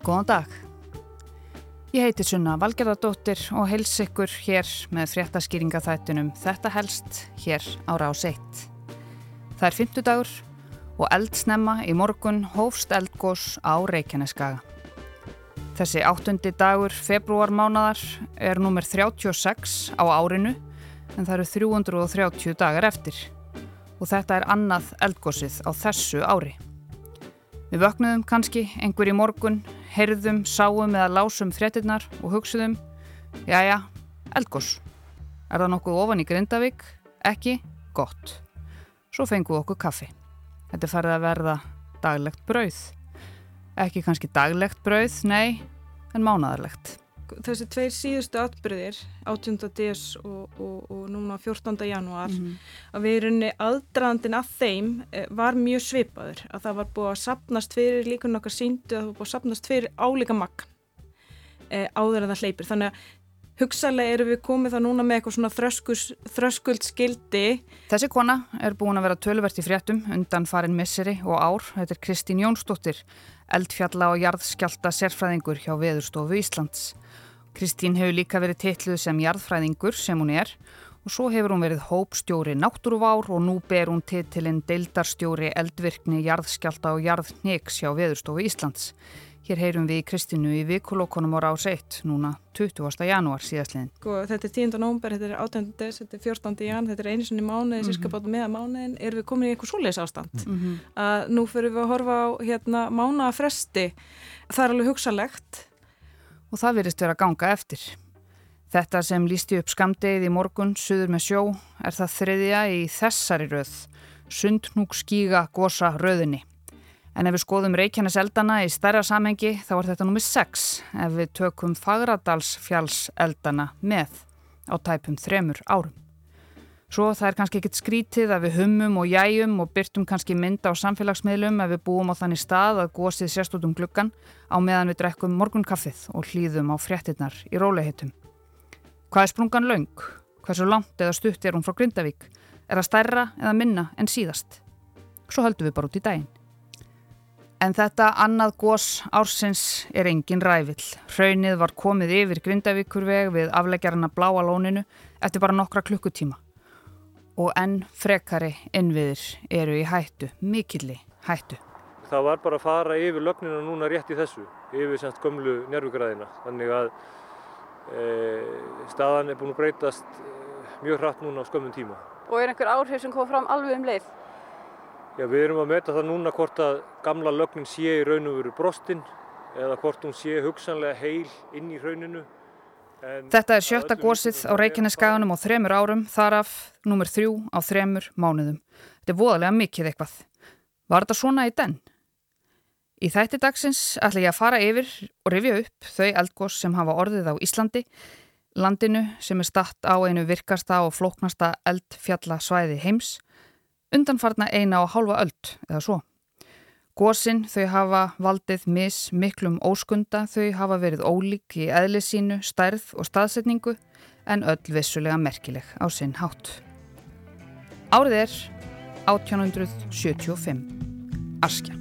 Góðan dag. Ég heiti Sunna Valgerðardóttir og heils ykkur hér með fréttaskýringaþættunum Þetta helst hér á rás 1. Það er 50 dagur og eldsnemma í morgun hófst eldgós á Reykjaneskaga. Þessi áttundi dagur februarmánadar er nummer 36 á árinu en það eru 330 dagar eftir og þetta er annað eldgósið á þessu ári. Við vöknuðum kannski einhver í morgun, heyrðum, sáum eða lásum fréttinnar og hugsuðum, já, eldgós. Er það nokkuð ofan í Grindavík? Ekki? Gott. Svo fengum við okkur kaffi. Þetta farið að verða daglegt brauð. Ekki kannski daglegt brauð, nei, en mánadarlegt þessi tveir síðustu atbyrðir 18. des og, og, og núna 14. januar mm -hmm. að við erum aðdraðandin að þeim eh, var mjög svipaður að það var búið að sapnast fyrir líkun okkar síndu að það var búið að sapnast fyrir álíka magn e, áður en það hleypir þannig að hugsalega eru við komið það núna með eitthvað svona þröskuld skildi Þessi kona er búin að vera tölvert í fréttum undan farin misseri og ár þetta er Kristín Jónsdóttir eldfjalla og jarðskjálta sérfræðingur hjá Veðurstofu Íslands Kristín hefur líka verið teitluð sem jarðfræðingur sem hún er og svo hefur hún verið hópstjóri náttúruvár og nú ber hún titilinn deildarstjóri eldvirkni jarðskjálta og jarðniks hjá Veðurstofu Íslands. Hér heyrum við Kristínu í vikulokkonum ára ás 1, núna 20. janúar síðastliðin. Sko, þetta er 10. nómber, þetta er 18. des, þetta er 14. jan, þetta er einu sinni mánuði, mm -hmm. bátum meða mánuðin, erum við komin í eitthvað svoleiðs ástand. Mm -hmm. nú fyrir við að horfa á hérna, mánaðafresti, það er alveg hugsalegt og það verist vera ganga eftir. Þetta sem lísti upp skamdegið í morgun, suður með sjó, er það þriðja í þessari röð, sundnúk skíga gósa röðinni. En ef við skoðum Reykjanes eldana í stærra samhengi þá er þetta nummið 6 ef við tökum Fagradalsfjalls eldana með á tæpum þremur árum. Svo það er kannski ekkit skrítið að við hummum og jæjum og byrtum kannski mynda á samfélagsmiðlum ef við búum á þannig stað að gósið sérstútum gluggan á meðan við drekkum morgunkaffið og hlýðum á fréttinnar í róliheitum. Hvað er sprungan laung? Hversu langt eða stutt er hún frá Grindavík? Er það stærra eða minna en síðast? Svo höldum við bara út í daginn. En þetta annað gós ársins er engin rævill. Hraunið var komið yfir Grindavíkurveg við afleggjarna bláa lóninu eftir bara nokkra klukkutíma og enn frekari innviðir eru í hættu, mikilli hættu. Það var bara að fara yfir lögnina núna rétt í þessu, yfir semst gömlu njörfugræðina. Þannig að e, staðan er búin að breytast e, mjög hratt núna á skömmun tíma. Og er einhver áhrif sem kom fram alveg um leið? Já, við erum að meta það núna hvort að gamla lögnin sé í raun og veru brostinn eða hvort hún sé hugsanlega heil inn í rauninu Þetta er sjötta gósið á Reykjaneskaganum á þremur árum, þaraf numur þrjú á þremur mánuðum. Þetta er voðalega mikið eitthvað. Var þetta svona í den? Í þætti dagsins ætla ég að fara yfir og rifja upp þau eldgós sem hafa orðið á Íslandi, landinu sem er statt á einu virkasta og flóknasta eldfjallasvæði heims, undanfarna eina og hálfa öld eða svo. Gósin þau hafa valdið mis miklum óskunda, þau hafa verið ólík í eðlisínu, stærð og staðsetningu en öll vissulega merkileg á sinn hátt. Árið er 1875. Askja.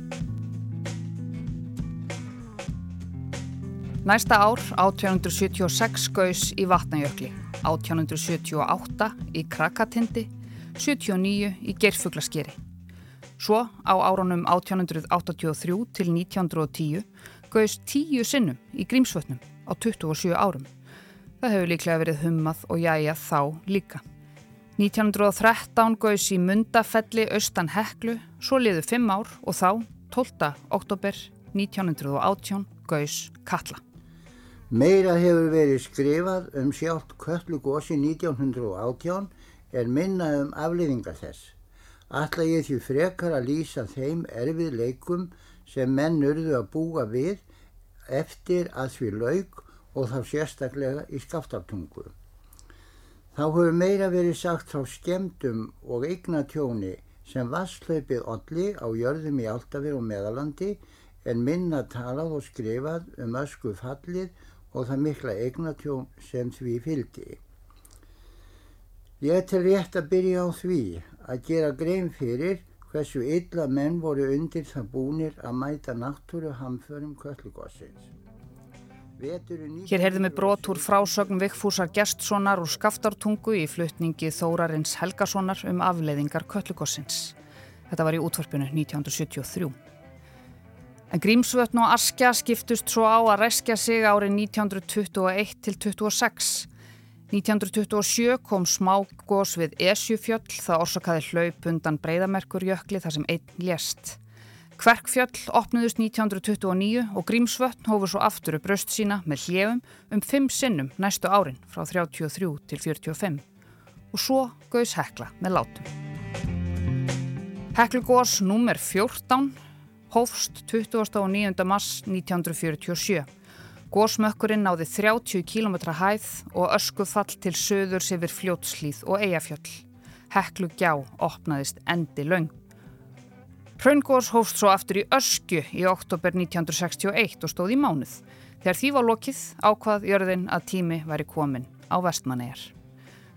Næsta ár 1876 gaus í Vatnajökli, 1878 í Krakatindi, 79 í Gerfuglaskeri. Svo á árunum 1883 til 1910 gauðist tíu sinnum í Grímsvötnum á 27 árum. Það hefur líklega verið hummað og jæja þá líka. 1913 gauðs í Mundafelli austan Heklu, svo liðu 5 ár og þá, 12. oktober 1918, gauðs Katla. Meira hefur verið skrifað um sjátt Köllugósi 1918 en minna um afliðingar þess ætla ég því frekar að lýsa þeim erfið leikum sem menn urðu að búa við eftir að því laug og þá sérstaklega í skaftartungu. Þá hefur meira verið sagt frá skemdum og eignatjóni sem vasslaupið olli á jörðum í Altafir og Meðalandi en minna talað og skrifað um ösku fallið og það mikla eignatjón sem því fylgdi. Ég er til rétt að byrja á því að gera grein fyrir hversu illa menn voru undir það búnir að mæta náttúru hamförum köllugossins. Hér heyrðum við brot úr frásögn Vigfúsar Gjertssonar úr Skaftartungu í flutningi Þórarins Helgasonar um afleiðingar köllugossins. Þetta var í útvarpinu 1973. En Grímsvötn og Askja skiptust svo á að reskja sig árið 1921 til 26. 1927 kom smágós við Esjufjöll það orsakaði hlaup undan breyðamerkurjökli þar sem einn lést. Kverkfjöll opnuðust 1929 og Grímsvötn hófur svo aftur upp raust sína með hljöfum um fimm sinnum næstu árin frá 33 til 45 og svo gauðs Hekla með látum. Heklugós nr. 14 hófst 29. mars 1947 Gósmökkurinn náði 30 km hæð og öskufall til söðurs yfir fljótslýð og eigafjöll. Heklu gjá opnaðist endi laung. Hraungós hófst svo aftur í ösku í oktober 1961 og stóð í mánuð. Þegar því var lokið ákvað jörðin að tími væri komin á vestmannegar.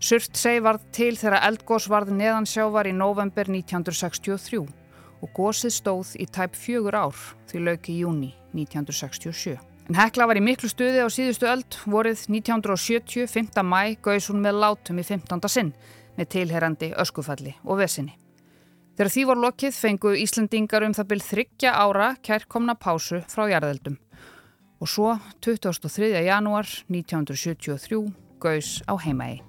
Surt seg varð til þegar eldgós varð neðansjávar í november 1963 og gósið stóð í tæp fjögur ár því lauki júni 1967. En Hekla var í miklu stuði á síðustu öld, vorið 1970, 5. mæ, gauðs hún með látum í 15. sinn með tilherandi öskufalli og vesinni. Þegar því var lokið fengu Íslandingar um það byrð þryggja ára kærkomna pásu frá jarðeldum. Og svo 23. janúar 1973 gauðs á heimaegi.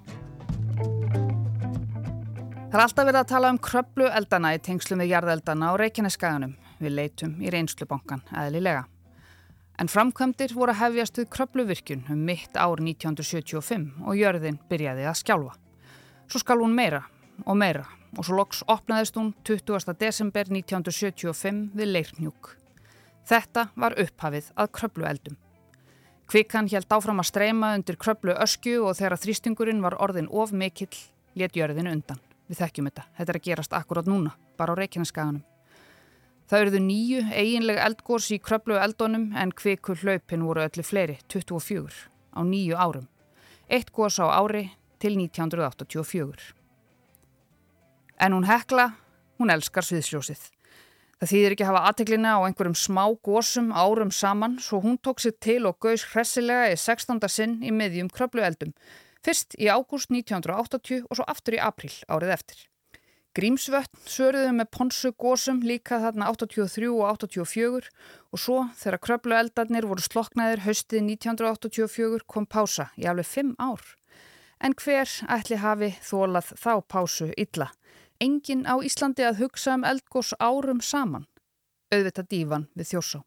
Það er alltaf verið að tala um kröplu eldana í tengslu með jarðeldana á Reykjaneskaganum. Við leitum í reynslubankan eðlilega. En framkvæmdir voru að hefjast við kröpluvirkjun um mitt ár 1975 og jörðin byrjaði að skjálfa. Svo skal hún meira og meira og svo loks opnaðist hún 20. desember 1975 við Leirnjúk. Þetta var upphafið að kröplueldum. Kvikan held áfram að streyma undir kröplu öskju og þegar þrýstingurinn var orðin of mikill let jörðin undan. Við þekkjum þetta. Þetta er að gerast akkurát núna, bara á Reykjaneskaganum. Það eruðu nýju eiginlega eldgórs í kröplu eldónum en kvikur hlaupin voru öllu fleiri, 24, á nýju árum. Eitt górs á ári til 1984. En hún hekla, hún elskar sviðsljósið. Það þýðir ekki að hafa aðteglina á einhverjum smá gósum árum saman svo hún tók sér til og gauðs hressilega í 16. sinn í miðjum kröplu eldum. Fyrst í ágúst 1980 og svo aftur í april árið eftir. Grímsvötn svörðuðu með ponsu gósum líka þarna 83 og 84 og svo þegar kröplu eldarnir voru sloknaðir haustið 1984 kom pása í alveg 5 ár. En hver ætli hafi þólað þá pásu illa? Engin á Íslandi að hugsa um eldgós árum saman. Auðvitað dífan við þjórsá.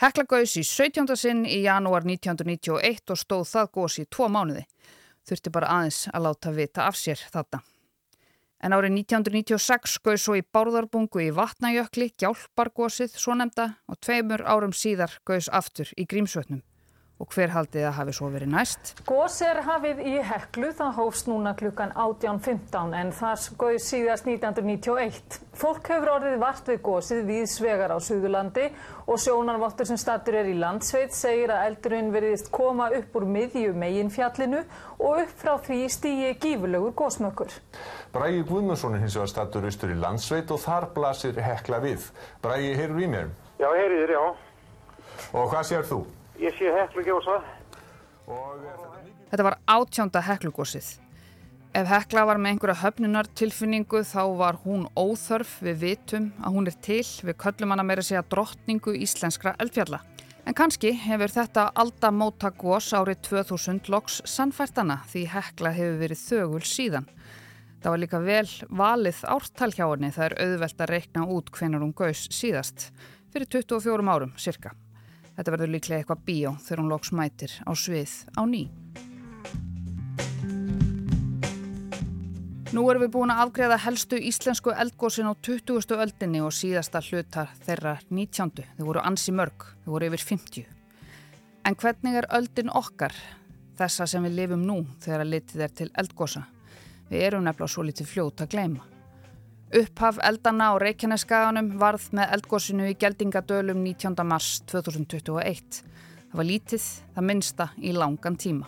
Hekla gauðs í 17. sinn í janúar 1991 og stóð það gós í tvo mánuði. Þurfti bara aðeins að láta vita af sér þarna. En árið 1996 skauð svo í Bárðarbungu í Vatnajökli, Gjálpargósið, svo nefnda og tveimur árum síðar gauðs aftur í Grímsvötnum og hver haldið að hafi svo verið næst? Gós er hafið í Heklu, það hófst núna klukkan 18.15 en það skoði síðast 1991. Fólk hefur orðið vart við gósið við svegar á Suðurlandi og sjónarvottur sem statur er í landsveit segir að eldurinn veriðist koma upp úr miðju meginfjallinu og upp frá því stígi gífurlegur gósmökkur. Brægi Guðmundsson er hins vegar statur austur í landsveit og þar blasir Hekla við. Brægi, heyrur í mér? Já, heyriðir, já. Og hvað sér þú? Ég sé heklugjósa. Þetta var átjánda heklugósið. Ef hekla var með einhverja höfnunartilfinningu þá var hún óþörf við vitum að hún er til við köllum hana meira segja drottningu íslenskra eldfjalla. En kannski hefur þetta aldamóta gós árið 2000 loks sannfærtana því hekla hefur verið þögul síðan. Það var líka vel valið ártal hjá henni það er auðvelt að reikna út hvenar hún gaus síðast fyrir 24 árum cirka. Þetta verður líklega eitthvað bíó þegar hún loks mætir á svið á ný. Nú erum við búin að afgreða helstu íslensku eldgósin á 20. öldinni og síðasta hlutar þeirra 19. Þau voru ansi mörg, þau voru yfir 50. En hvernig er öldin okkar, þessa sem við lifum nú þegar að litið er til eldgósa? Við erum nefnilega svo litið fljót að gleyma. Upphaf eldana á Reykjaneskaganum varð með eldgósinu í Geldingadölum 19. mars 2021. Það var lítið, það minnsta í langan tíma.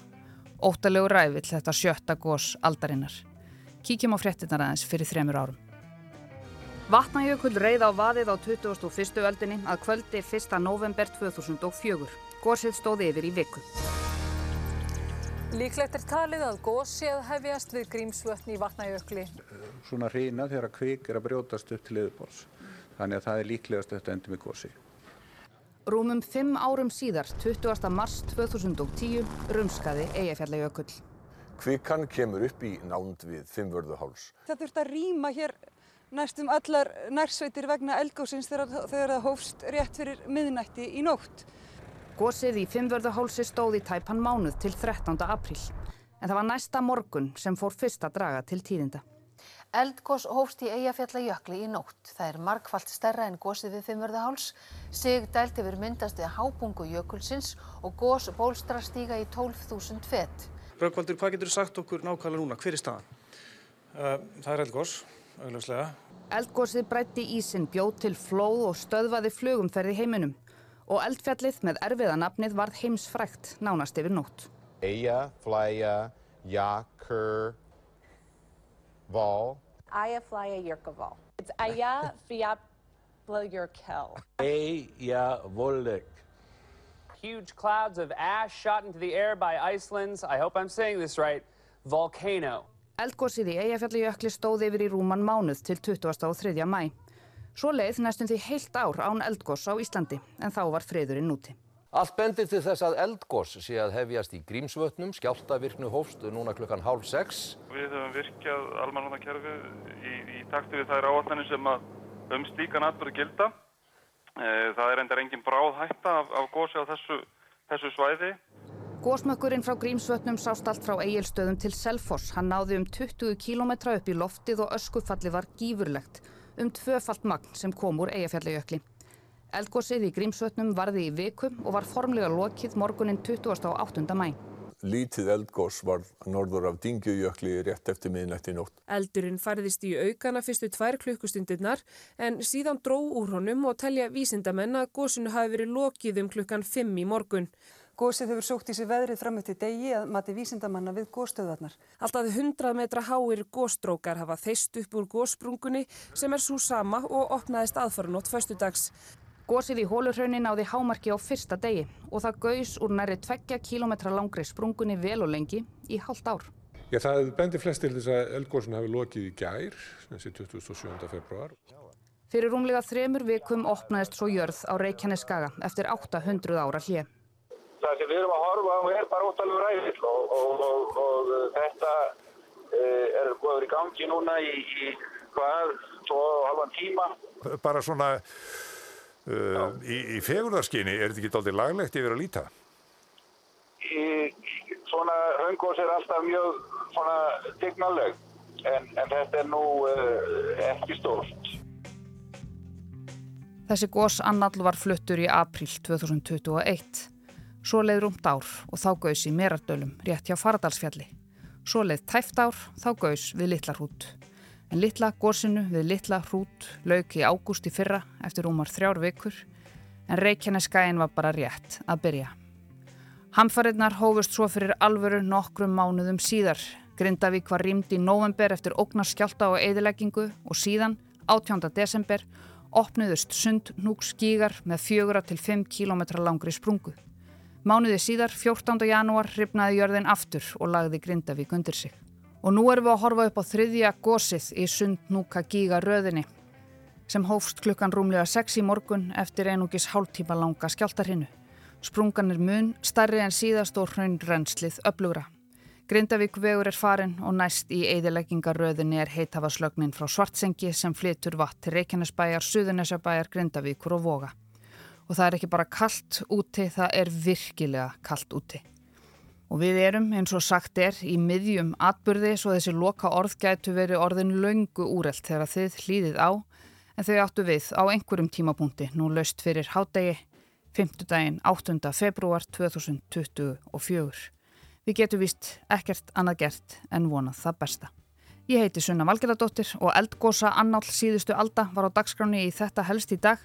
Óttalegu ræfill þetta sjötta gós aldarinnar. Kíkjum á fréttinnar aðeins fyrir þremur árum. Vatnajökull reið á vaðið á 21. öldinni að kvöldi 1. november 2004. Gósið stóði yfir í viku. Líklegt er talið að gósið hefjast við grímsvötn í Vatnajökli. Svona hrína þegar kvik er að brjótast upp til yfirbóls. Þannig að það er líklegast þetta endur með gósi. Rúmum fimm árum síðar, 20. mars 2010, rumskaði Eyjafjallajökull. Kvikan kemur upp í nánd við Fimmvörðuháls. Það þurft að rýma hér næstum allar nærsveitir vegna eldgóðsins þegar, þegar það hófst rétt fyrir miðnætti í nótt. Gósið í Fimmvörðuhálsi stóð í tæpan mánuð til 13. apríl. En það var næsta morgun sem fór fyrst að draga til tíðinda. Eldgós hófst í Eyjafjallajökli í nótt. Það er markvallt stærra en gósið við Fimmvörðuháls. Sig dælt yfir myndast við hábungu jökulsins og gós bólstra stíga í 12.000 fett. Rökkvaldur, hvað getur sagt okkur nákvæmlega núna? Hver er staðan? Uh, það er eldgós augljóslega. Eldgósið brætti ísinn, bjóð til flóð og stöðvaði flugumferði heiminum og eldfjallið með erfiða nafnið varð heimsfrækt nánast yfir nótt. Eyja, Flæja, Jakur, Val. Eyja, Flæja, Jökuval. It's Eyja, Fjapla, Jökull. Eyja, Volek. Huge clouds of ash shot into the air by Iceland's, I hope I'm saying this right, volcano. Eldgósið í Eyjafjallajökli stóð yfir í rúman mánuð til 23. mæ. Svo leið næstum því heilt ár án eldgós á Íslandi, en þá var friðurinn núti. Allt bendir til þess að eldgós sé að hefjast í Grímsvötnum, skjáltavirknu hófst núna klukkan hálf sex. Við höfum virkjað almannakerfi í, í takti við þær áallanir sem að um slíkan atbyrðu gilda. Það er endar engin bráð hætta af, af gósi á þessu, þessu svæði. Gósmökkurinn frá Grímsvötnum sást allt frá eigilstöðum til Selfoss. Hann náði um 20 km upp í loftið og öskufalli var gífurlegt um tvöfalt magn sem kom úr Eyjafjallajökli. Eldgósið í Grímsvötnum varði í viku og var formlega lokið morgunin 28. mæ. Lítið eldgós var norður af Dingjöjökli rétt eftir miðnætti nótt. Eldurinn færðist í aukana fyrstu tvær klukkustundirnar en síðan dró úr honum og telja vísindamenn að gósinu hafi verið lokið um klukkan 5 í morgun. Gósið hefur sókt í sig veðrið fram eftir degi að mati vísindamanna við góstöðarnar. Alltaf 100 metra háir góstrókar hafa þeist upp úr gósprungunni sem er svo sama og opnaðist aðfaranótt föstudags. Gósið í hólurhraunin náði hámarki á fyrsta degi og það gaus úr næri tveggja kílometra langri sprungunni vel og lengi í halvt ár. Já, það bendir flest til þess að eldgósin hafi lokið í gær, þessi 27. februar. Fyrir rúmlega þremur vikum opnaðist svo jörð á Reykjaneskaga eftir 800 ára hlið. Það sem við erum að horfa á er bara ótalur ræðill og, og, og, og þetta uh, er góður í gangi núna í, í hvað, tvo og halvan tíma. Bara svona uh, í, í fegurðarskinni, er þetta ekki aldrei laglegt yfir að líta? Í, svona höngos er alltaf mjög svona tegnaleg en, en þetta er nú uh, ekki stórt. Þessi gós annall var fluttur í april 2021. Svo leið rúmt ár og þá gaus í Merardölum rétt hjá Faradalsfjalli. Svo leið tæft ár, þá gaus við Littla hrút. En Littla gósinu við Littla hrút lauk í ágúst í fyrra eftir rúmar þrjár vikur en Reykjaneskæin var bara rétt að byrja. Hamfarinnar hófust svo fyrir alvöru nokkrum mánuðum síðar. Grindavík var rýmd í november eftir ógnarskjálta og eðileggingu og síðan, 18. desember, opnuðust sund núk skígar með fjögura til 5 km langri sprungu. Mánuði síðar, 14. janúar, hrifnaði jörðin aftur og lagði Grindavík undir sig. Og nú erum við að horfa upp á þriðja gósið í Sundnúka gíga röðinni sem hófst klukkan rúmlega 6 í morgun eftir einugis hálftíma langa skjáltarhinu. Sprungan er mun, starri en síðast og hraunrennslið öflugra. Grindavík vegur er farin og næst í eigðileggingaröðinni er heitafaslögnin frá Svartsengi sem flytur vatt til Reykjanesbæjar, Suðunesjabæjar, Grindavíkur og Voga. Og það er ekki bara kallt úti, það er virkilega kallt úti. Og við erum, eins og sagt er, í miðjum atbyrði svo þessi loka orð gætu verið orðin löngu úrelt þegar þið hlýðið á, en þau áttu við á einhverjum tímapunkti nú laust fyrir hádegi, 5. daginn 8. februar 2024. Við getum vist ekkert annað gert en vonað það besta. Ég heiti Sunna Valgeradóttir og eldgósa annál síðustu alda var á dagskráni í þetta helst í dag.